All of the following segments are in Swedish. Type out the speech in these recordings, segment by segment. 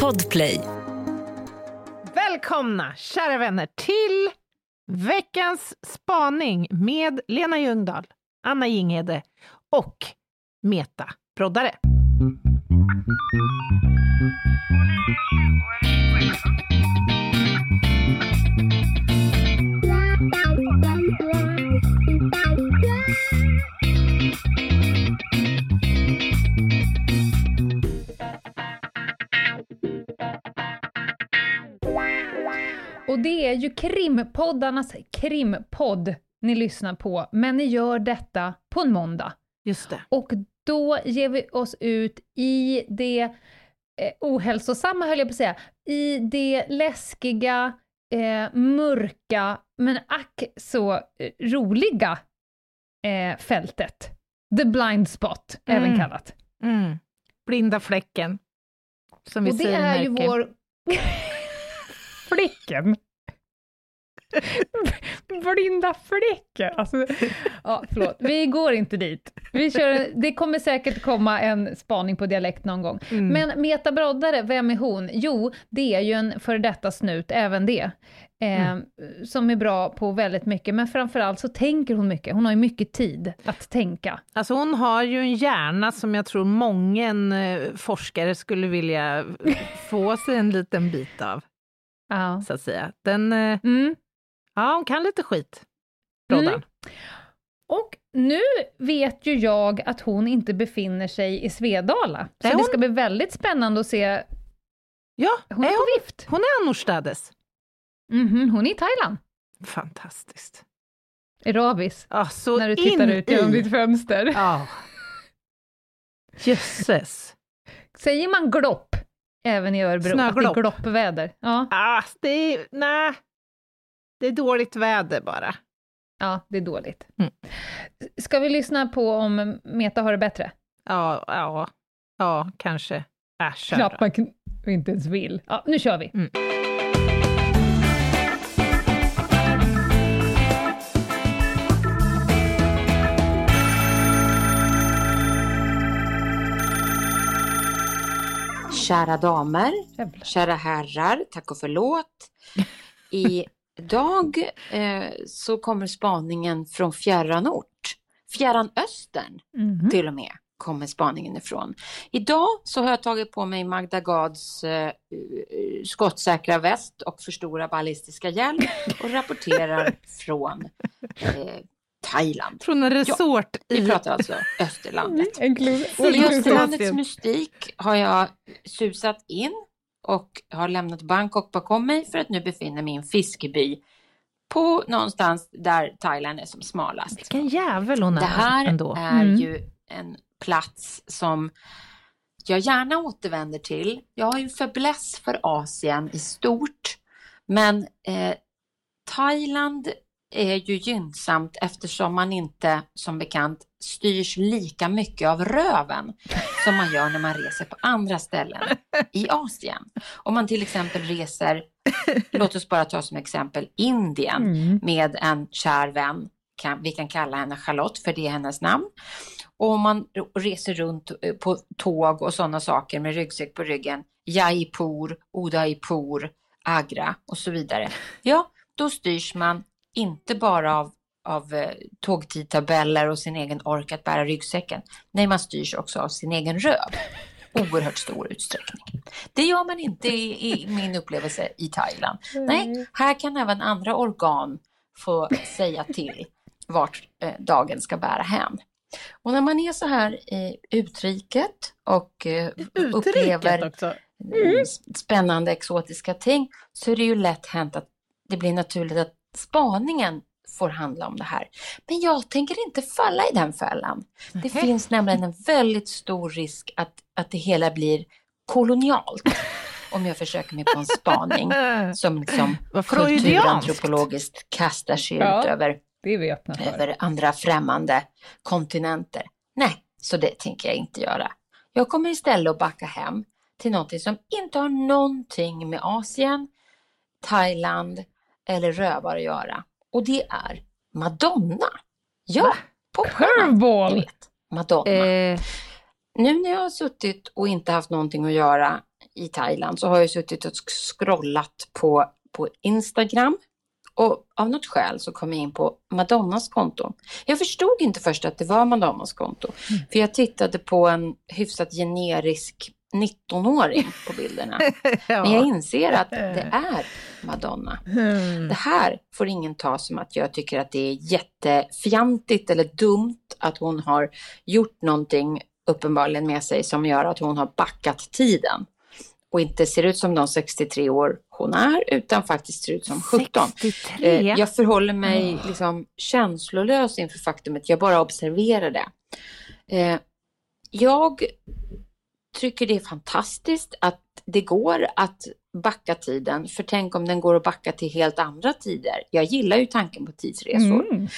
Podplay. Välkomna, kära vänner, till veckans spaning med Lena Ljungdahl, Anna Jinghede och Meta Broddare. Och det är ju krimpoddarnas krimpodd ni lyssnar på, men ni gör detta på en måndag. Just det. Och då ger vi oss ut i det eh, ohälsosamma, höll jag på att säga, i det läskiga, eh, mörka, men ack så eh, roliga eh, fältet. The blind spot, Mm. även kallat. Mm. Blinda fläcken. Som vi Och det är ju vår... Flicken! Blinda fläcken! Alltså, ja, förlåt, vi går inte dit. Vi kör, det kommer säkert komma en spaning på dialekt någon gång. Mm. Men Meta Broddare, vem är hon? Jo, det är ju en före detta snut, även det. Eh, Mm. Som är bra på väldigt mycket, men framförallt så tänker hon mycket. Hon har ju mycket tid att tänka. Alltså hon har ju en hjärna som jag tror många eh, forskare skulle vilja få sig en liten bit av, Ja. så att säga. Den, eh, Mm. Ja hon kan lite skit, Mm. Roddan. Och nu vet ju jag att hon inte befinner sig i Svedala. Så Är det hon? ska bli väldigt spännande att se. Ja, Hon är är hon, på vift. hon är annorstädes. Mhm, hon är i Thailand. Fantastiskt. Ravis. Så när du tittar ut genom i. ditt fönster. Ja. Jösses. Säger man glopp även i Örebro? Att det är Snöglopp. gloppväder? Ja, Ah, det är, nej. Det är dåligt väder bara. ja, det är dåligt. Mm. Ska vi lyssna på om Meta har det bättre? Ja, ja, ja, kanske. Äh, Knappt då. man kn- inte ens vill. Ja, nu kör vi. Mm. Kära damer, Jävlar. kära herrar, tack och förlåt. Idag eh, så kommer spaningen från fjärran ort. Fjärran östern Mhm. till och med kommer spaningen ifrån. Idag så har jag tagit på mig Magda Gads eh, eh, skottsäkra väst och för stora ballistiska hjälm och rapporterar från eh, Thailand. Från en resort Vi i... pratar alltså Österlandet. I Österlandets det. mystik har jag susat in och har lämnat Bangkok bakom mig för att nu befinna mig i en fiskeby på någonstans där Thailand är som smalast. Vilken jävel hon är Det här ändå. är Mm. ju en plats som jag gärna återvänder till. Jag har ju fäbless för Asien i stort, men eh, Thailand är ju gynnsamt eftersom man inte, som bekant, styrs lika mycket av röven som man gör när man reser på andra ställen i Asien. Om man till exempel reser, låt oss bara ta som exempel Indien, Mm. med en kär vän. Kan, vi kan kalla henne Charlotte för det är hennes namn. Och om man reser runt eh, på tåg och sådana saker med ryggsäck på ryggen, Jaipur, Udaipur, Agra och så vidare. Ja, då styrs man inte bara av, av eh, tågtidtabeller och sin egen ork att bära ryggsäcken. Nej, man styrs också av sin egen röv. Oerhört stor utsträckning. Det gör man inte i, i min upplevelse i Thailand. Nej, här kan även andra organ få säga till vart eh, dagen ska bära hän. Och när man är så här i utriket och eh, Utriket upplever också. mm. spännande exotiska ting så är det ju lätt hänt att det blir naturligt att spaningen får handla om det här. Men jag tänker inte falla i den fällan. Det finns nämligen en väldigt stor risk att, att det hela blir kolonialt om jag försöker mig på en spaning som liksom kulturantropologiskt kastar sig Ja. ut över, över andra främmande kontinenter. Nej, så det tänker jag inte göra. Jag kommer istället att backa hem till någonting som inte har någonting med Asien, Thailand eller rövar att göra. Och det är Madonna. Ja, Curveball! vet, Madonna. Eh, nu när jag har suttit och inte haft någonting att göra i Thailand så har jag suttit och scrollat på, på Instagram. Och av något skäl så kom jag in på Madonnas konto. Jag förstod inte först att det var Madonnas konto. Mm. För jag tittade på en hyfsat generisk 19-åring på bilderna. ja. Men jag inser att det är Madonna. Mm. Det här får ingen ta som att jag tycker att det är jättefjantigt eller dumt att hon har gjort någonting uppenbarligen med sig som gör att hon har backat tiden och inte ser ut som de 63 år hon är utan faktiskt ser ut som 17. 63? Eh, jag förhåller mig liksom känslolös inför faktumet, jag bara observerar det. Eh, jag tycker det är fantastiskt att det går att backa tiden, för tänk om den går att backa till helt andra tider. Jag gillar ju tanken på tidsresor. Mm.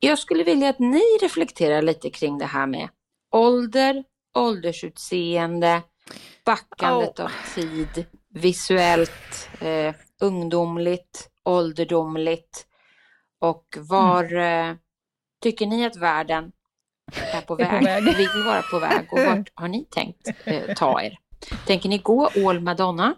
Jag skulle vilja att ni reflekterar lite kring det här med ålder, åldersutseende, backandet oh. av tid, visuellt, eh, ungdomligt, ålderdomligt och var mm. eh, tycker ni att världen är på väg, är på väg. vill vara på väg och vart har ni tänkt eh, ta er? Tänker ni gå all Madonna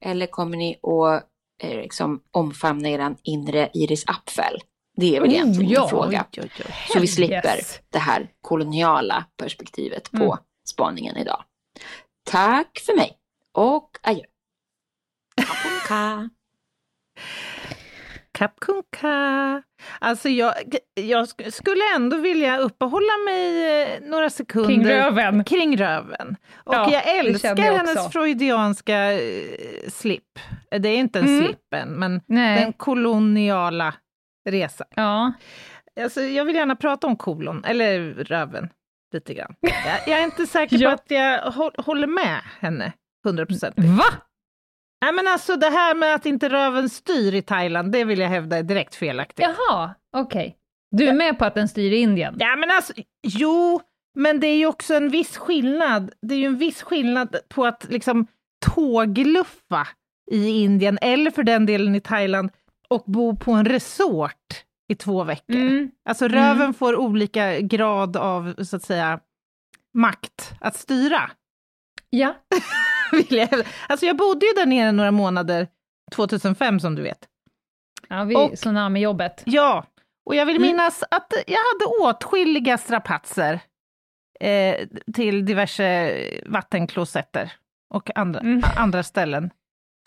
eller kommer ni att eh, liksom, omfamna er inre Iris Apfel? Det är väl oh, egentligen ja, en fråga. Oj, oj. Så vi slipper yes. det här koloniala perspektivet på mm. spaningen idag. Tack för mig och adjö. Kapkunka. Alltså jag, jag skulle ändå vilja uppehålla mig eh, några sekunder kring röven. Kring röven. Och ja, jag älskar jag hennes freudianska uh, slip. Det är inte en mm. slip än, men Nej. den koloniala resan. Ja. Alltså, jag vill gärna prata om kolon, eller röven, lite grann. Jag, jag är inte säker ja. på att jag håller med henne, 100 procent. Va? Nej men alltså det här med att inte röven styr i Thailand, det vill jag hävda är direkt felaktigt. Jaha, okej. Okay. Du är med på att den styr i Indien? Ja men alltså, jo, men det är ju också en viss skillnad. Det är ju en viss skillnad på att liksom tågluffa i Indien, eller för den delen i Thailand, och bo på en resort i två veckor. Mm. Alltså röven mm. får olika grad av, så att säga, makt att styra. Ja. jag, alltså jag bodde ju där nere några månader 2005 som du vet. Ja, vid och, tsunami-jobbet. Ja, och jag vill mm. minnas att jag hade åtskilliga strapatser eh, till diverse vattenklosetter och andra, mm. andra ställen.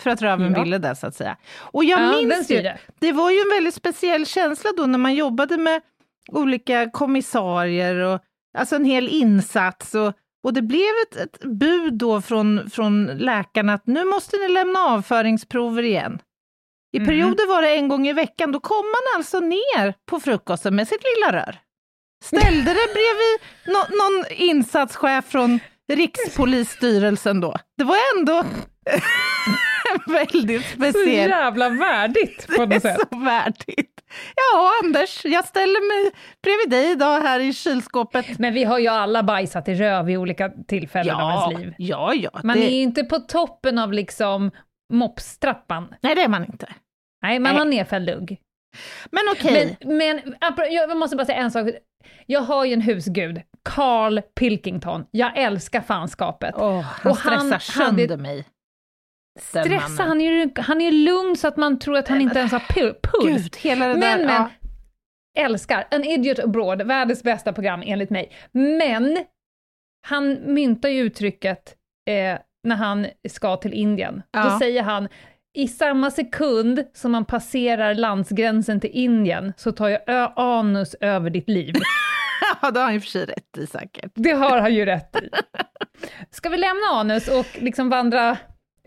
För att röven ja. ville det, så att säga. Och jag ja, minns ju, det. det var ju en väldigt speciell känsla då när man jobbade med olika kommissarier och alltså en hel insats och och det blev ett, ett bud då från, från läkarna att nu måste ni lämna avföringsprover igen. I mm. perioder var det en gång i veckan, då kom man alltså ner på frukosten med sitt lilla rör. Ställde det bredvid no, någon insatschef från Rikspolisstyrelsen då. Det var ändå väldigt speciellt. Så jävla värdigt på något sätt. Det är så värdigt. Ja, Anders, jag ställer mig bredvid dig idag här i kylskåpet. Men vi har ju alla bajsat i röv i olika tillfällen ja, av ens liv. Ja, ja. Man det... är inte på toppen av liksom mopstrappan. Nej, det är man inte. Nej, man Nej. har nedfälld lugg. Men okej. Okay. Men, men jag måste bara säga en sak. Jag har ju en husgud, Carl Pilkington. Jag älskar fanskapet. Oh, han och stressar han sönder hade... mig. Stressa, han är, han är lugn så att man tror att han inte ens har puls. Gud, hela det men, där, men, ja. älskar. An Idiot Abroad, världens bästa program enligt mig. Men, han myntar ju uttrycket eh, när han ska till Indien. Ja. Då säger han, i samma sekund som man passerar landsgränsen till Indien så tar jag anus över ditt liv. ja, det har han ju för sig rätt i säkert. Det har han ju rätt i. Ska vi lämna anus och liksom vandra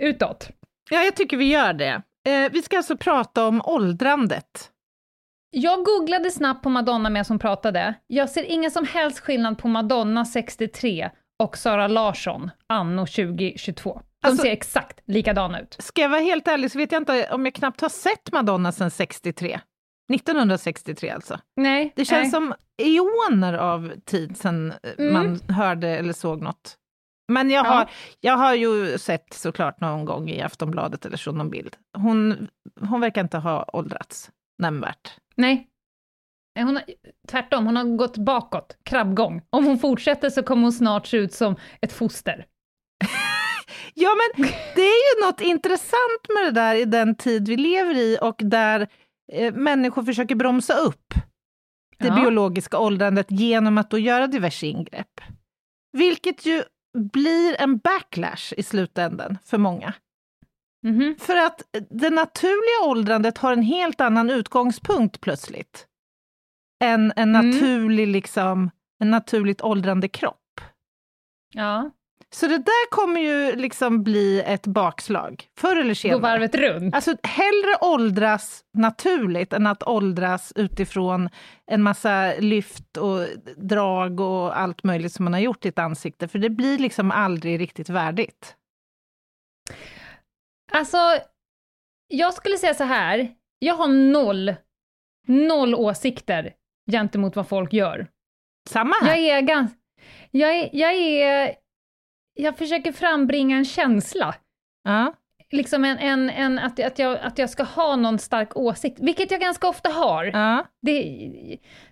utåt. Ja, jag tycker vi gör det. Eh, vi ska alltså prata om åldrandet. Jag googlade snabbt på Madonna med som pratade. Jag ser ingen som helst skillnad på Madonna 63 och Sara Larsson anno 2022. De alltså, ser exakt likadana ut. Ska jag vara helt ärlig så vet jag inte om jag knappt har sett Madonna sedan 63. 1963 alltså. Nej. Det känns nej. som eoner av tid sedan mm. man hörde eller såg något. Men jag, ja. har, jag har ju sett såklart någon gång i Aftonbladet eller så någon bild. Hon, hon verkar inte ha åldrats nämnvärt. Nej. hon har, tvärtom, hon har gått bakåt, krabbgång. Om hon fortsätter så kommer hon snart se ut som ett foster. Ja, men det är ju något intressant med det där i den tid vi lever i och där eh, människor försöker bromsa upp det Ja. biologiska åldrandet genom att då göra diverse ingrepp. Vilket ju blir en backlash i slutändan för många. Mhm. För att det naturliga åldrandet har en helt annan utgångspunkt plötsligt. Än en Mm. naturlig, liksom, en naturligt åldrande kropp. Ja, Så det där kommer ju liksom bli ett bakslag, förr eller gå senare. varvet runt. Alltså hellre åldras naturligt än att åldras utifrån en massa lyft och drag och allt möjligt som man har gjort i ett ansikte, för det blir liksom aldrig riktigt värdigt. Alltså, jag skulle säga så här, jag har noll, noll åsikter gentemot vad folk gör. Samma här. Jag är ganska... Jag är, jag är... Jag försöker frambringa en känsla. Ja. Liksom en, en, en att, att, jag, att jag ska ha någon stark åsikt, vilket jag ganska ofta har. Ja. Det,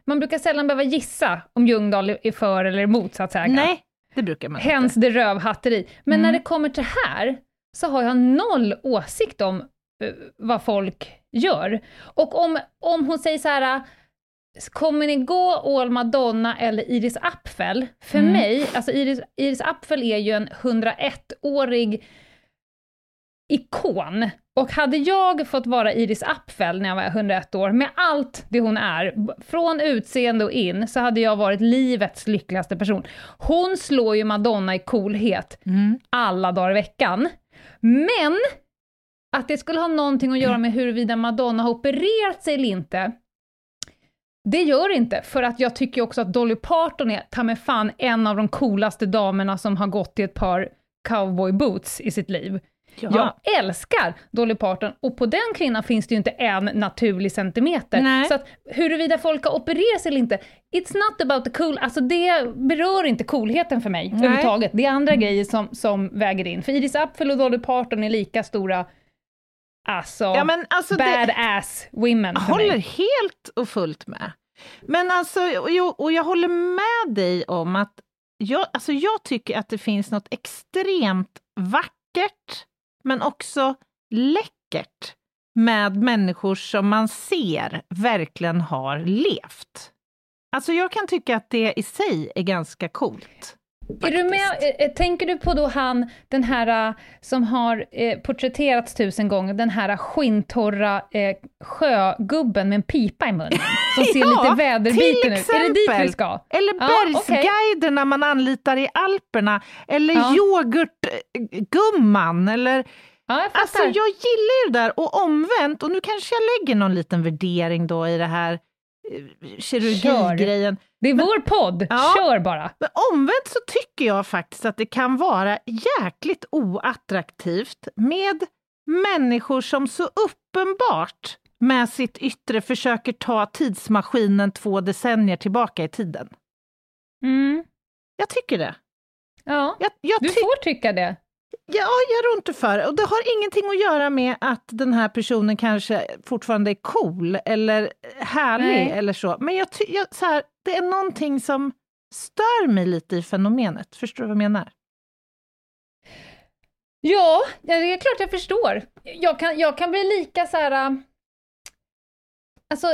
man brukar sällan behöva gissa om Ljungdahl är för eller emot, så att säga. Nej, det brukar man Hens inte. det rövhatteri. Men Mm. när det kommer till här, så har jag noll åsikt om eh, vad folk gör. Och om, om hon säger så här, kommer ni gå All Madonna eller Iris Apfel? För Mm. mig, alltså Iris, Iris Apfel är ju en 101-årig ikon. Och hade jag fått vara Iris Apfel när jag var 101 år, med allt det hon är, från utseende och in, så hade jag varit livets lyckligaste person. Hon slår ju Madonna i coolhet Mm. alla dagar i veckan. Men att det skulle ha någonting att göra med huruvida Madonna har opererat sig eller inte, det gör det inte, för att jag tycker också att Dolly Parton är ta mig fan en av de coolaste damerna som har gått i ett par cowboy boots i sitt liv. Ja. Jag älskar Dolly Parton och på den kvinnan finns det ju inte en naturlig centimeter. Nej. Så att huruvida folk har opererat sig eller inte, it's not about the cool, alltså det berör inte coolheten för mig överhuvudtaget. Det är andra grejer som, som väger in. För Iris Apfel och Dolly Parton är lika stora, alltså, Ja, men alltså det, badass women jag håller mig. helt och fullt med. Men alltså, och jag, och jag håller med dig om att jag, alltså jag tycker att det finns något extremt vackert, men också läckert med människor som man ser verkligen har levt. Alltså jag kan tycka att det i sig är ganska coolt. Är du med, eh, eh, tänker du på då han, den här eh, som har eh, porträtterats tusen gånger, den här skinntorra eh, sjögubben med en pipa i munnen, som ser Ja, lite väderbiten ut. Är det dit vi ska? Eller Ja, bergsguiderna man anlitar i Alperna, eller Ja. yoghurtgumman, eller Ja, jag. Alltså jag gillar ju det där, och omvänt, och nu kanske jag lägger någon liten värdering då i det här kirurgigrejen. det är vår podd, Ja. kör bara. Men omvänt så tycker jag faktiskt att det kan vara jäkligt oattraktivt med människor som så uppenbart med sitt yttre försöker ta tidsmaskinen två decennier tillbaka i tiden. Mm. Jag tycker det. Ja, Jag, jag du ty- får tycka det. Ja, jag rår inte för det. Och det har ingenting att göra med att den här personen kanske fortfarande är cool eller härlig Nej. eller så. Men jag, jag, så här, det är någonting som stör mig lite i fenomenet. Förstår du vad jag menar? Ja, ja, det är klart jag förstår. Jag kan, jag kan bli lika så här... Alltså,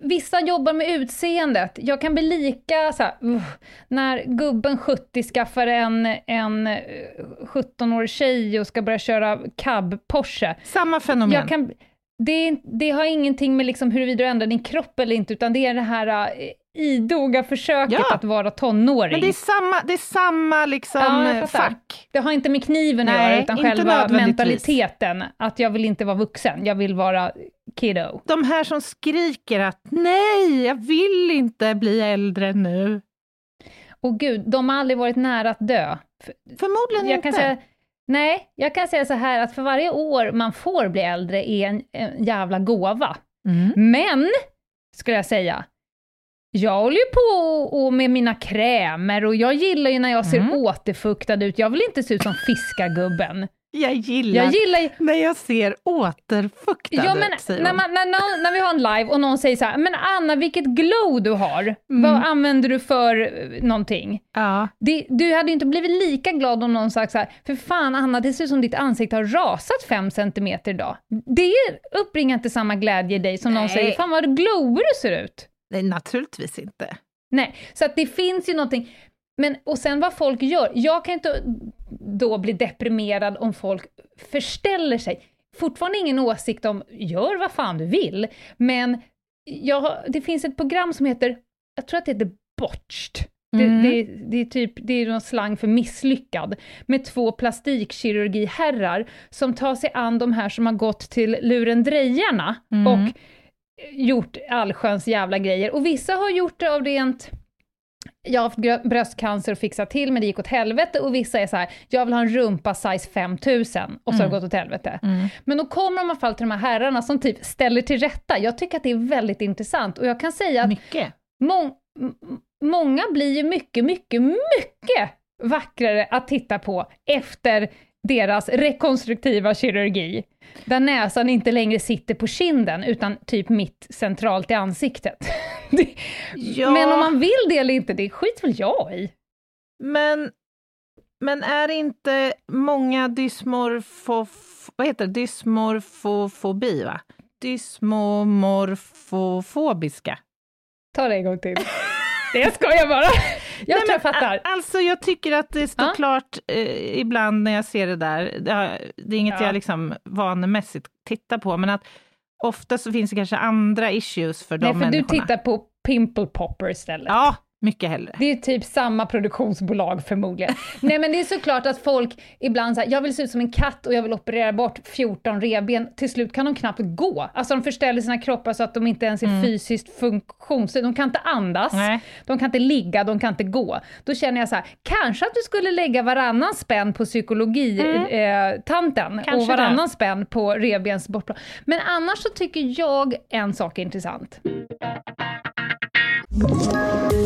vissa jobbar med utseendet. Jag kan bli lika så här, "Uff", när gubben 70 skaffar en, en eh, 17-årig tjej och ska börja köra cab Porsche. Samma fenomen. Jag kan, det, det har ingenting med liksom huruvida du ändrar din kropp eller inte, utan det är det här äh, idoga försöket Ja. att vara tonåring. Men det är samma, det är samma liksom, Ja, eh, fack. Det har inte med kniven att Nej, göra, utan själva mentaliteten. Att jag vill inte vara vuxen, jag vill vara kiddo. De här som skriker att nej, jag vill inte bli äldre nu. Och gud, de har aldrig varit nära att dö. För- Förmodligen Jag inte. säga, nej, jag kan säga så här att för varje år man får bli äldre är en, en jävla gåva. Mm. Men, skulle jag säga, jag håller ju på och, och med mina krämer och jag gillar ju när jag ser Mm. återfuktad ut. Jag vill inte se ut som fiskargubben. Jag gillar, Jag gillar när jag ser återfuktade Ja, men säger när, man, när, någon- när vi har en live och någon säger så här, men Anna vilket glow du har, vad använder du för eh, någonting? Ja. Det, du hade ju inte blivit lika glad om någon sagt så här, för fan Anna, det ser ut som ditt ansikte har rasat fem centimeter idag. Det uppringar inte samma glädje i dig som någon Nej. säger, fan vad glowig du ser ut. Nej, naturligtvis inte. Nej, så att det finns ju någonting. Men, och sen vad folk gör, jag kan inte då bli deprimerad om folk förställer sig. Fortfarande ingen åsikt om, gör vad fan du vill, men jag, det finns ett program som heter, jag tror att det heter Botched. Mm. Det, det, det är typ, det är någon slang för misslyckad, med två plastikkirurgiherrar som tar sig an de här som har gått till lurendrejarna Mm. och gjort allsköns jävla grejer. Och vissa har gjort det av rent jag har haft bröstcancer och fixat till men det gick åt helvete och vissa är så här, jag vill ha en rumpa size 5000 och så har det gått åt helvete. Mm. Men då kommer de i alla fall till de här herrarna som typ ställer till rätta. Jag tycker att det är väldigt intressant och jag kan säga att Mycket. må- många blir ju mycket, mycket, mycket vackrare att titta på efter deras rekonstruktiva kirurgi. Där näsan inte längre sitter på kinden utan typ mitt centralt i ansiktet. Ja. Men om man vill det eller inte, det skiter väl jag i. Men, men är inte många dysmorfo... Vad heter det? Dysmorfofobi, va? Dysmomorfofobiska. Ta det en gång till. Det ska jag bara. Jag Nej, tror jag men, fattar. Alltså jag tycker att det står Ja. klart eh, ibland när jag ser det där, det, är inget Ja. jag liksom vanemässigt tittar på, men att ofta så finns det kanske andra issues för de Nej, för du människorna. tittar på Pimple Popper istället. Ja, mycket hellre. Det är typ samma produktionsbolag förmodligen. Nej men det är såklart att folk ibland säger jag vill se ut som en katt och jag vill operera bort 14 revben. Till slut kan de knappt gå. Alltså de förställer sina kroppar så att de inte ens är fysiskt funktionsdugliga. De kan inte andas, Nej. de kan inte ligga, de kan inte gå. Då känner jag så här, kanske att du skulle lägga varannan spänn på psykologi-tanten eh, tanten Kanske och varannan det. spänn på revbens bortplan. Men annars så tycker jag en sak är intressant.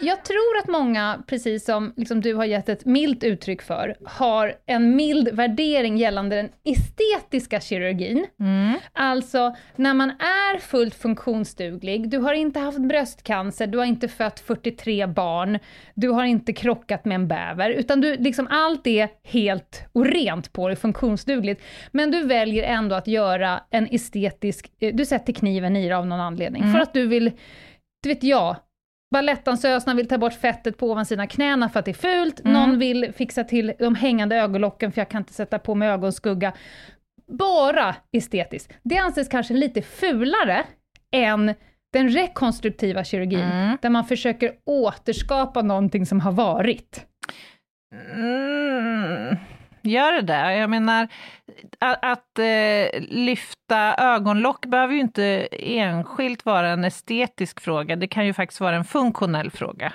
Jag tror att många, precis som liksom du har gett ett milt uttryck för, har en mild värdering gällande den estetiska kirurgin. Alltså, när man är fullt funktionsduglig, du har inte haft bröstcancer, du har inte fött 43 barn, du har inte krockat med en bäver, utan du, liksom, allt är helt och rent på dig, funktionsdugligt. Men du väljer ändå att göra en estetisk, eh, du sätter kniven i det av någon anledning, för att du vill, du vet jag, Balettdansöserna vill ta bort fettet på ovansida knäna för att det är fult. Någon vill fixa till de hängande ögonlocken för jag kan inte sätta på mig ögonskugga. Bara estetiskt. Det anses kanske lite fulare än den rekonstruktiva kirurgin, där man försöker återskapa någonting som har varit. Mm, gör det det? Jag menar, att, att eh, lyfta ögonlock behöver ju inte enskilt vara en estetisk fråga, det kan ju faktiskt vara en funktionell fråga.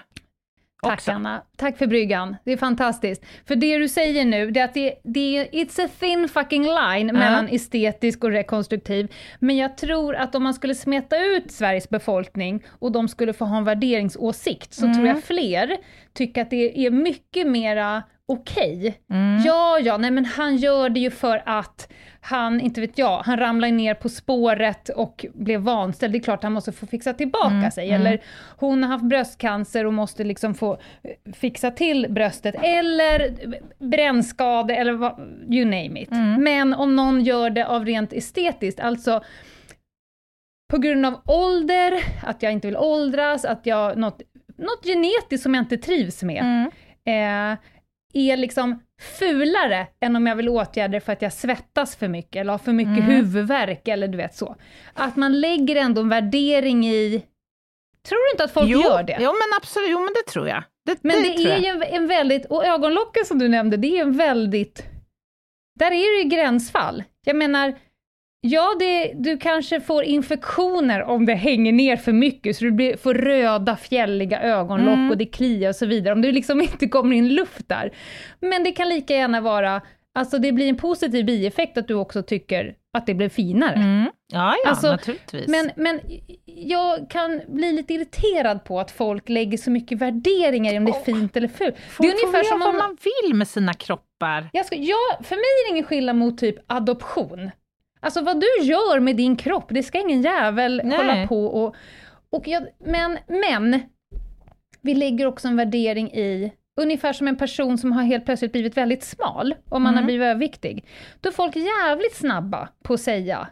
Tack också. Anna, tack för bryggan. Det är fantastiskt. För det du säger nu, det är att det, det är, it's a thin fucking line mellan estetisk och rekonstruktiv. Men jag tror att om man skulle smeta ut Sveriges befolkning och de skulle få ha en värderingsåsikt, så tror jag fler tycker att det är mycket mera okej. Ja, ja, nej men han gör det ju för att han, inte vet jag, han ramlade ner på spåret och blev vanställd. Det är klart han måste få fixa tillbaka sig. Eller hon har haft bröstcancer och måste liksom få eh, fixa till bröstet. Eller brännskade eller vad, you name it. Men om någon gör det av rent estetiskt, alltså på grund av ålder, att jag inte vill åldras, att jag, något, något genetiskt som jag inte trivs med, eh, är liksom fulare än om jag vill åtgärda det för att jag svettas för mycket, eller har för mycket huvudvärk, eller du vet så. Att man lägger ändå en värdering i... Tror du inte att folk jo, gör det? Jo, men absolut, jo, men det tror jag. Det, Men det, tror är ju en, en väldigt, och ögonlocken som du nämnde, det är en väldigt, där är det ju gränsfall. Jag menar, ja, det, du kanske får infektioner om det hänger ner för mycket, så du blir, får röda fjälliga ögonlock Mm. och det kliar och så vidare, om det liksom inte kommer in luft där. Men det kan lika gärna vara, alltså det blir en positiv bieffekt att du också tycker att det blev finare. Mm. Ja, ja, Alltså, naturligtvis. Men, men jag kan bli lite irriterad på att folk lägger så mycket värderingar i om det är fint eller fult. Folk det är ungefär får som om... vad man vill med sina kroppar. Jag ska, jag, för mig är det ingen skillnad mot typ adoption. Alltså vad du gör med din kropp, det ska ingen jävel Nej. hålla på och... och jag, men, men, vi lägger också en värdering i, ungefär som en person som har helt plötsligt blivit väldigt smal, om man Mm. har blivit överviktig. Då är folk jävligt snabba på att säga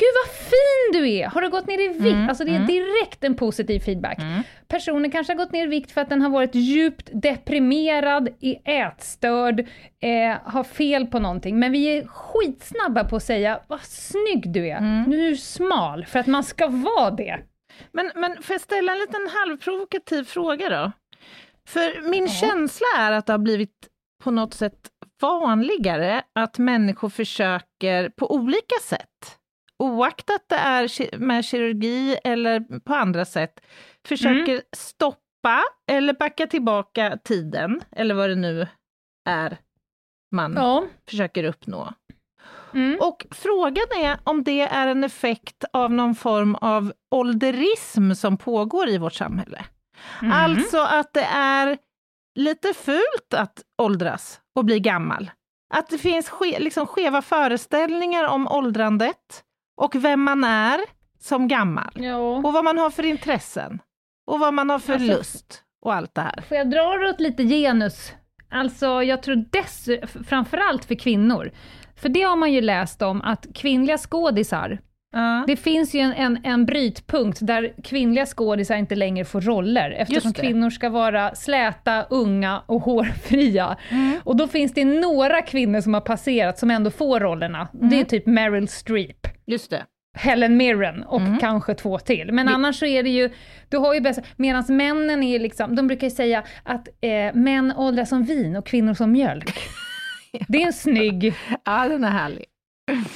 Gud vad fin du är! Har du gått ner i vikt? Mm, Alltså det är mm. direkt en positiv feedback. Mm. Personen kanske har gått ner i vikt för att den har varit djupt deprimerad, är ätstörd, eh, har fel på någonting. Men vi är skitsnabba på att säga vad snygg du är, Mm. nu är du smal, för att man ska vara det. Men, men får jag ställa en liten halvprovokativ fråga då? För min känsla är att det har blivit på något sätt vanligare att människor försöker på olika sätt, oaktat det är med kirurgi eller på andra sätt, försöker stoppa eller backa tillbaka tiden, eller vad det nu är man Ja. försöker uppnå. Mm. Och frågan är om det är en effekt av någon form av ålderism som pågår i vårt samhälle. Mm. Alltså att det är lite fult att åldras och bli gammal. Att det finns ske, liksom skeva föreställningar om åldrandet och vem man är som gammal. Ja. Och vad man har för intressen. Och vad man har för Alltså- lust och allt det här. Får jag dra åt lite genus? Alltså, jag tror dess, framförallt för kvinnor. För det har man ju läst om, att kvinnliga skådisar, Ja. det finns ju en, en, en brytpunkt där kvinnliga skådisar inte längre får roller, eftersom kvinnor ska vara släta, unga och hårfria. Och då finns det några kvinnor som har passerat som ändå får rollerna. Det är typ Meryl Streep. Just det. Helen Mirren och Mm. kanske två till. Men annars så är det ju, du har ju bäst, medan männen är liksom, de brukar ju säga att eh, män åldras som vin och kvinnor som mjölk. Det är en snygg... Ja, den är härlig.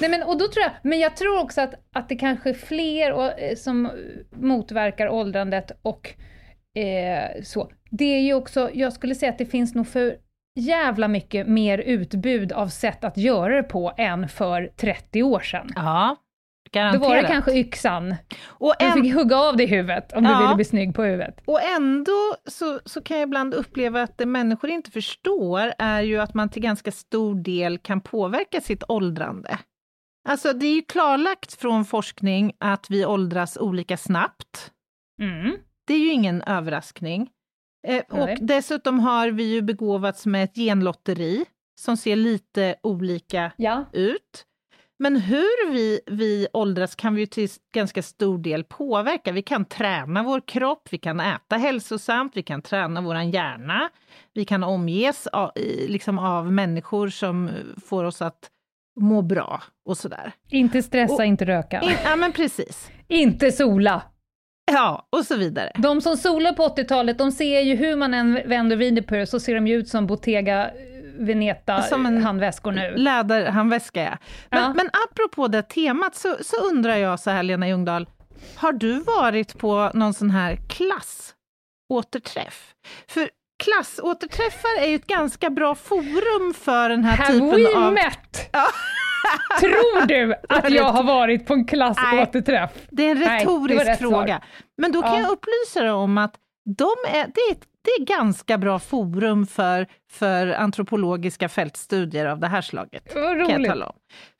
Nej men, och då tror jag, men jag tror också att, att det kanske är fler och, eh, som motverkar åldrandet och eh, så. Det är ju också, jag skulle säga att det finns nog för jävla mycket mer utbud av sätt att göra det på än för 30 år sedan. Ja, då garanterat. var det kanske yxan. och Du en, fick hugga av dig huvudet om du Ja. ville bli snygg på huvudet. Och ändå så, så kan jag ibland uppleva att det människor inte förstår är ju att man till ganska stor del kan påverka sitt åldrande. Alltså det är ju klarlagt från forskning att vi åldras olika snabbt. Mm. Det är ju ingen överraskning. Eh, och dessutom har vi ju begåvats med ett genlotteri som ser lite olika Ja. ut. Men hur vi, vi åldras kan vi ju till ganska stor del påverka. Vi kan träna vår kropp, vi kan äta hälsosamt, vi kan träna vår hjärna. Vi kan omges av, liksom av människor som får oss att må bra och sådär. Inte stressa, Och- inte röka. In, ja men precis. inte sola. Ja, och så vidare. De som solar på 80-talet, de ser ju hur man än vänder och vrider på det, så ser de ju ut som Bottega eh, Veneta Som en- handväskor nu. Läderhandväska, ja. Men, Ja. men apropå det temat så, så undrar jag så här, Lena Ljungdahl, har du varit på någon sån här klassåterträff? För klassåterträffar är ju ett ganska bra forum för den här Have typen av... met? Tror du att jag har varit på en klassåterträff? Det är en Nej, retorisk svar. fråga. Men då kan Ja. jag upplysa dig om att de är, det, är ett, det är ganska bra forum för, för antropologiska fältstudier av det här slaget. Vad roligt.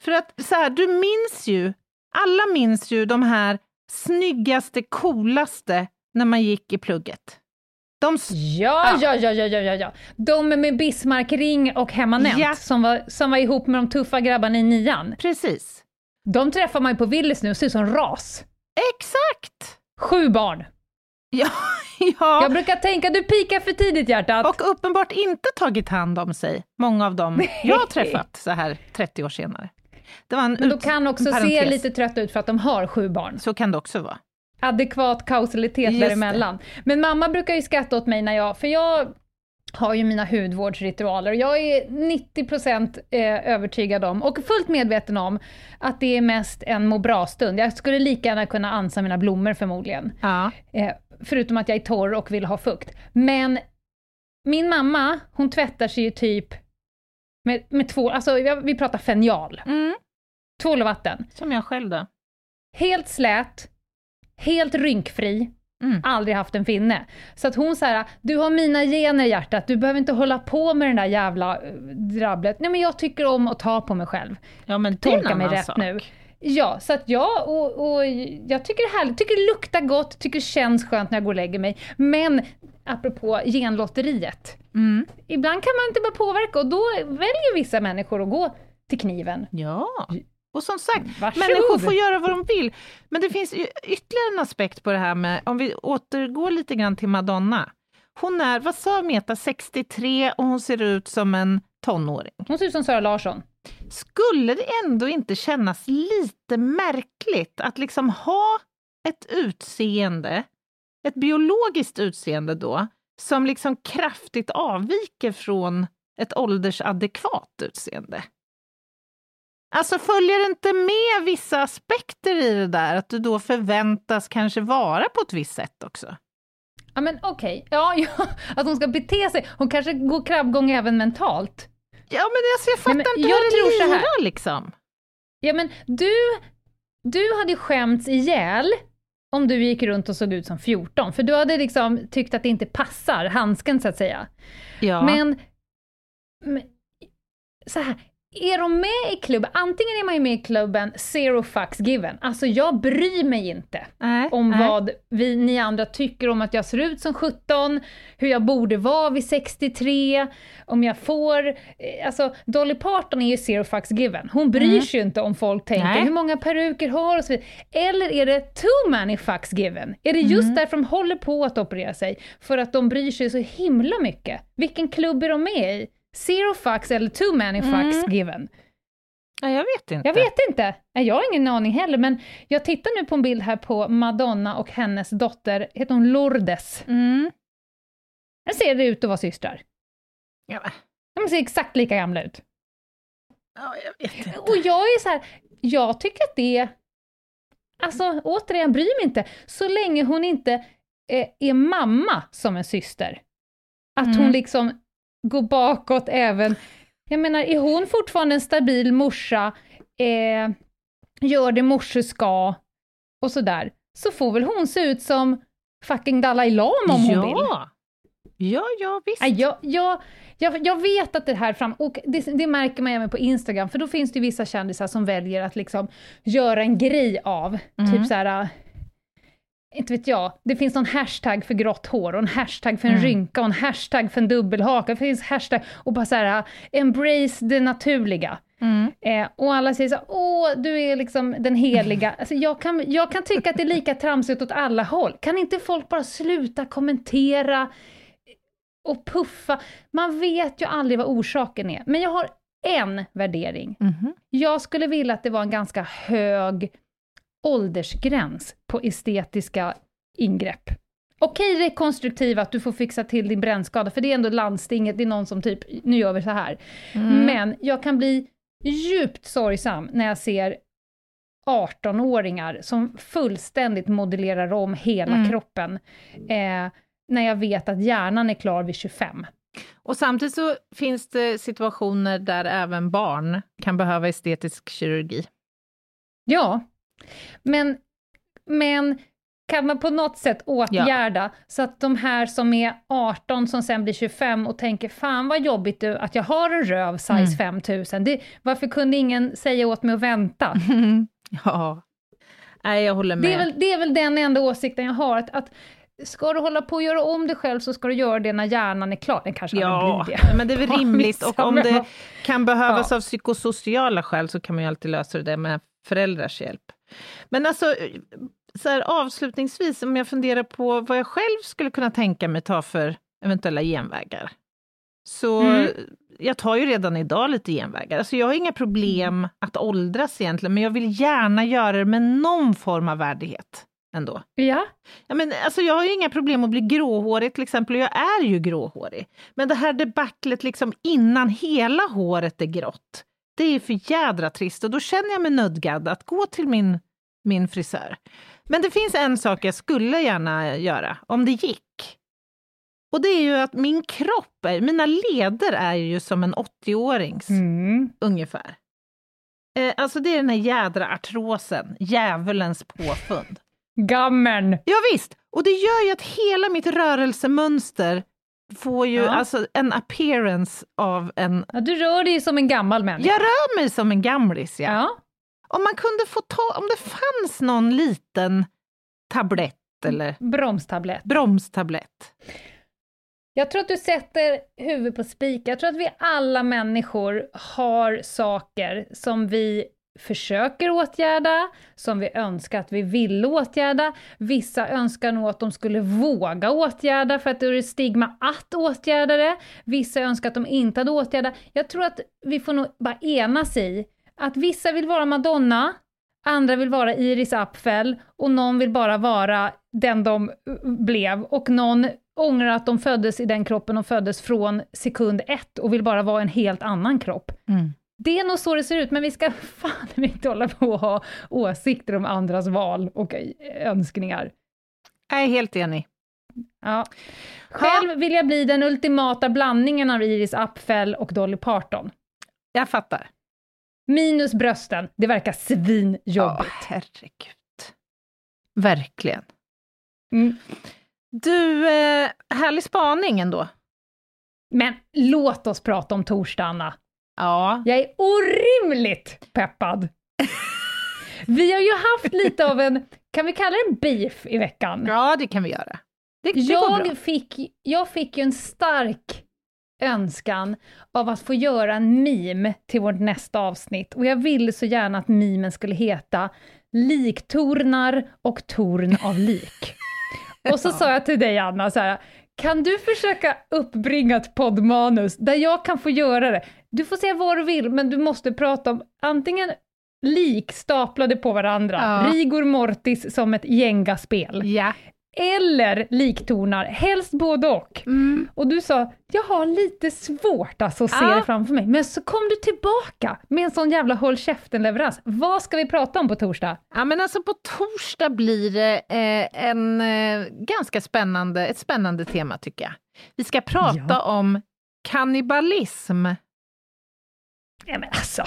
För att så här, du minns ju, alla minns ju de här snyggaste, coolaste när man gick i plugget. De, Ja, ja, ja, ja, ja, ja, ja. De med Bismarckring och hemmanent Ja. som, var, som var ihop med de tuffa grabbarna i nian. precis. De träffar man ju på Willys nu och ser ut som ras. Exakt! Sju barn. Ja, ja. Jag brukar tänka, du pikar för tidigt hjärtat. och uppenbart inte tagit hand om sig, många av dem jag har träffat så här 30 år senare. Det var en Men de kan också se lite trötta ut för att de har sju barn. Så kan det också vara. Adekvat kausalitet Just det. däremellan. Men mamma brukar ju skratta åt mig när jag, för jag har ju mina hudvårdsritualer. Jag är 90% eh, övertygad om, och fullt medveten om, att det är mest en må bra-stund. Jag skulle lika gärna kunna ansa mina blommor förmodligen. Ja. Förutom att jag är torr och vill ha fukt. Men min mamma, hon tvättar sig ju typ med, med två, alltså vi pratar fenjal. Mm. Tvål och vatten. Som jag själv då. Helt slät, helt rynkfri, Mm. aldrig haft en finne. Så att hon säger du har mina gener i hjärtat, du behöver inte hålla på med den där jävla eh, drabblet. Nej men jag tycker om att ta på mig själv. Ja, men det Tolka mig rätt sak. nu. Ja, så att jag, och, och jag tycker det är härligt, tycker det luktar gott, tycker det känns skönt när jag går och lägger mig. Men apropå genlotteriet, Mm. ibland kan man inte bara påverka och då väljer vissa människor att gå till kniven. Ja, och som sagt, Varsågod. människor får göra vad de vill. Men det finns ytterligare en aspekt på det här med, om vi återgår lite grann till Madonna. Hon är, vad sa Meta, 63 och hon ser ut som en tonåring. Hon ser ut som Sara Larsson. Skulle det ändå inte kännas lite märkligt att liksom ha ett utseende, ett biologiskt utseende då, som liksom kraftigt avviker från ett åldersadekvat utseende? Alltså följer det inte med vissa aspekter i det där, att du då förväntas kanske vara på ett visst sätt också? Ja men okej, ja, ja, att hon ska bete sig. Hon kanske går krabbgång även mentalt. Ja men alltså jag fattar Nej, men inte jag hur det tror så här. lirar liksom. Ja men du, du hade skämts ihjäl om du gick runt och såg ut som 14, för du hade liksom tyckt att det inte passar, handsken så att säga. Ja. Men, men så här, är de med i klubben, antingen är man ju med i klubben zero fucks given, alltså jag bryr mig inte Nej, om nej. vad vi, ni andra tycker om att jag ser ut som 17, hur jag borde vara vid 63, om jag får... eh, Alltså Dolly Parton är ju zero fucks given. Hon bryr Mm. sig ju inte om folk tänker Nej. hur många peruker har och så vidare. Eller är det too many fucks given? Är det just Mm. därför de håller på att operera sig? För att de bryr sig så himla mycket? Vilken klubb är de med i? Zero fucks eller too many fucks Mm. given? Ja, jag vet inte. Jag vet inte. Jag har ingen aning heller, men jag tittar nu på en bild här på Madonna och hennes dotter, heter hon Lourdes? Mm. Den ser det ut att vara systrar. Ja, De ser exakt lika gamla ut. ja, jag vet inte. Och jag är så här, jag tycker att det... Alltså återigen, bryr mig inte. Så länge hon inte eh, är mamma som en syster. Att Mm. hon liksom går bakåt även... Jag menar, är hon fortfarande en stabil morsa, eh, gör det morsor ska och sådär, så får väl hon se ut som fucking Dalai Lama om hon vill. ja. ja, ja visst. Jag, jag, jag, jag vet att det här fram... Och det, det märker man även på Instagram, för då finns det ju vissa kändisar som väljer att liksom göra en grej av, Mm. typ så här... Inte vet jag, det finns någon hashtag för grått hår och en hashtag för en Mm. rynka och en hashtag för en dubbelhaka. Det finns hashtag och bara så här, äh, embrace det naturliga. Mm. Eh, och alla säger så här, åh, du är liksom den heliga. Alltså, jag, kan, jag kan tycka att det är lika tramsigt åt alla håll. Kan inte folk bara sluta kommentera och puffa? Man vet ju aldrig vad orsaken är. Men jag har en värdering. Mhm. Jag skulle vilja att det var en ganska hög åldersgräns på estetiska ingrepp. Okej rekonstruktiv, att du får fixa till din brännskada, för det är ändå landstinget, det är någon som typ, nu gör vi så här. Mm. Men jag kan bli djupt sorgsam när jag ser 18-åringar som fullständigt modellerar om hela Mm. kroppen, eh, när jag vet att hjärnan är klar vid 25. Och samtidigt så finns det situationer där även barn kan behöva estetisk kirurgi. Ja, men, men kan man på något sätt åtgärda så att de här som är 18 som sen blir 25 och tänker fan vad jobbigt du att jag har en röv size Mm. 5000, det, varför kunde ingen säga åt mig att vänta? ja. Nej, jag håller med. Det är, väl, det är väl den enda åsikten jag har, att, att ska du hålla på och göra om dig själv så ska du göra det när hjärnan är klar. Den kanske Ja, blir det. men det är väl Ja, rimligt. Och om det kan behövas Ja. av psykosociala skäl så kan man ju alltid lösa det med föräldrars hjälp. Men alltså, så här, avslutningsvis, om jag funderar på vad jag själv skulle kunna tänka mig ta för eventuella genvägar. Så Mm. jag tar ju redan idag lite genvägar. Alltså jag har inga problem att åldras egentligen, men jag vill gärna göra det med någon form av värdighet. ändå. Ja. Ja, men, alltså, jag har ju inga problem att bli gråhårig till exempel, och jag är ju gråhårig. Men det här debaclet liksom innan hela håret är grått, det är för jädra trist och då känner jag mig nödgad att gå till min, min frisör. Men det finns en sak jag skulle gärna göra, om det gick. Och det är ju att min kropp, är, mina leder är ju som en 80-årings Mm. ungefär. Eh, alltså det är den här jädra artrosen, djävulens påfund. Gammern! Ja, visst! och det gör ju att hela mitt rörelsemönster får ju Ja. alltså en appearance av en... Ja, du rör dig som en gammal människa. Jag rör mig som en gamlis, ja. Ja. Om man kunde få ta, om det fanns någon liten tablett eller Bromstablett. bromstablett. Jag tror att du sätter huvudet på spik. Jag tror att vi alla människor har saker som vi försöker åtgärda, som vi önskar att vi ville åtgärda. Vissa önskar nog att de skulle våga åtgärda för att det är ett stigma att åtgärda det. Vissa önskar att de inte hade åtgärdat. Jag tror att vi får nog bara enas i att vissa vill vara Madonna, andra vill vara Iris Apfel och någon vill bara vara den de blev och någon ångrar att de föddes i den kroppen och föddes från sekund ett och vill bara vara en helt annan kropp. Mm. Det är nog så det ser ut, men vi ska fan inte hålla på och ha åsikter om andras val och eh, önskningar. Jag är helt enig. Ja. Själv vill jag bli den ultimata blandningen av Iris Apfel och Dolly Parton. Jag fattar. Minus brösten, det verkar svinjobbigt. Ja, herregud. Verkligen. Mm. Du, eh, härlig spaning ändå. Men låt oss prata om torsdag, Anna. Ja. Jag är orimligt peppad. Vi har ju haft lite av en, kan vi kalla det en beef i veckan? ja, det kan vi göra. Det, det. Jag fick, jag fick ju en stark önskan av att få göra en meme till vårt nästa avsnitt och jag ville så gärna att memen skulle heta Liktornar och torn av lik. Och så sa jag till dig Anna så här, kan du försöka uppbringa ett poddmanus där jag kan få göra det? Du får säga vad du vill, men du måste prata om antingen lik staplade på varandra, Ja. rigor mortis som ett gängaspel, Ja. Eller liktornar, helst både och. Mm. Och du sa, jag har lite svårt alltså att se Ja. det framför mig. Men så kom du tillbaka med en sån jävla håll käften-leverans. Vad ska vi prata om på torsdag? Ja, men alltså på torsdag blir det eh, en eh, ganska spännande, ett spännande tema tycker jag. Vi ska prata Ja. om kannibalism. Ja men alltså.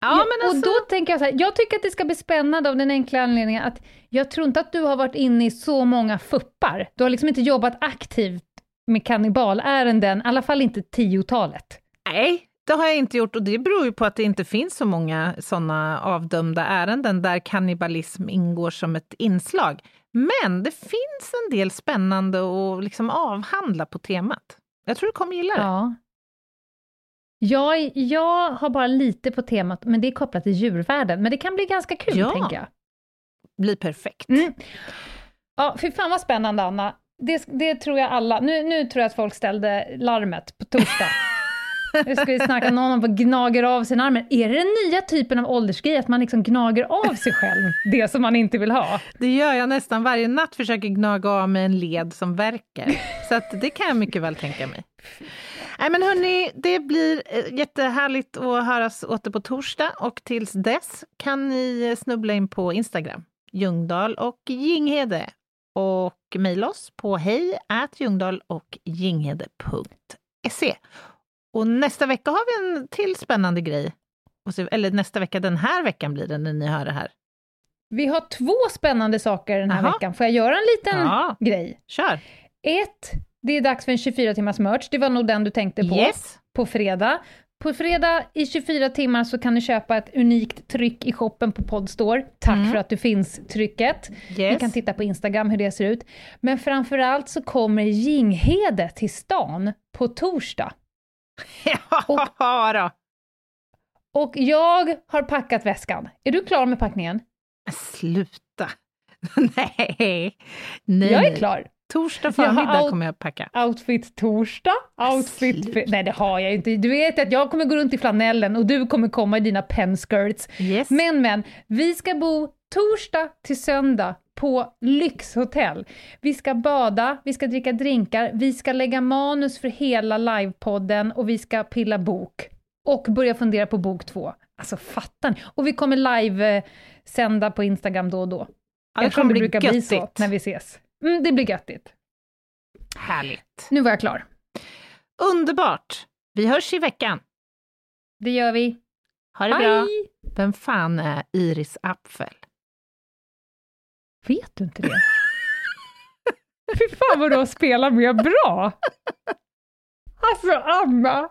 Ja, men alltså, Och då tänker jag så här, jag tycker att det ska bli spännande av den enkla anledningen att jag tror inte att du har varit inne i så många fuppar. Du har liksom inte jobbat aktivt med kannibalärenden, i alla fall inte tiotalet. nej, det har jag inte gjort och det beror ju på att det inte finns så många sådana avdömda ärenden där kannibalism ingår som ett inslag. Men det finns en del spännande att liksom avhandla på temat. Jag tror du kommer gilla det. Ja. Jag, jag har bara lite på temat, men det är kopplat till djurvärlden. Men det kan bli ganska kul, Ja. tänker jag. Blir perfekt. Mm. Ja, fy fan vad spännande, Anna. Det, det tror jag alla... Nu, nu tror jag att folk ställde larmet på torsdag. Nu ska vi snacka om någon som gnager av sin armen. Är det den nya typen av åldersgrej, att man liksom gnager av sig själv det som man inte vill ha? Det gör jag nästan varje natt, försöker gnaga av mig en led som verkar. Så att det kan jag mycket väl tänka mig. Nej men hörni, det blir eh, jättehärligt att höras åter på torsdag och tills dess kan ni eh, snubbla in på Instagram, Ljungdahl och Ginghede och mejla oss på hej och ginghede.se. Och nästa vecka har vi en till spännande grej. Eller nästa vecka, den här veckan blir det när ni hör det här. Vi har två spännande saker den här Jaha. veckan. Får jag göra en liten Ja, grej? kör! Ett, det är dags för en 24 timmars merch. Det var nog den du tänkte på. Yes! på fredag. På fredag i 24 timmar så kan ni köpa ett unikt tryck i shoppen på Podstore. Tack Mm. för att du finns-trycket. Ni yes. kan titta på Instagram hur det ser ut. Men framförallt så kommer Ginghede till stan på torsdag. Ja då. Och jag har packat väskan. Är du klar med packningen? Sluta! Nej. Nej. Jag är klar. Torsdag Jag förmiddag kommer jag packa. Outfit torsdag, outfit... Sluta. Nej, det har jag inte. Du vet att jag kommer gå runt i flanellen och du kommer komma i dina penskirts. Yes. Men, men, vi ska bo torsdag till söndag på lyxhotell. Vi ska bada, vi ska dricka drinkar, vi ska lägga manus för hela livepodden och vi ska pilla bok. Och börja fundera på bok två. Alltså fattar ni? Och vi kommer live-sända på Instagram då och då. Ja, det Eftersom kommer det brukar bli så när vi ses. Mm, det blir göttigt. Härligt. Nu var jag klar. Underbart. Vi hörs i veckan. Det gör vi. Ha det bra. Hej! Vem fan är Iris Apfel? Vet du inte det? Fy fan vad du har spelat med bra! Alltså Anna!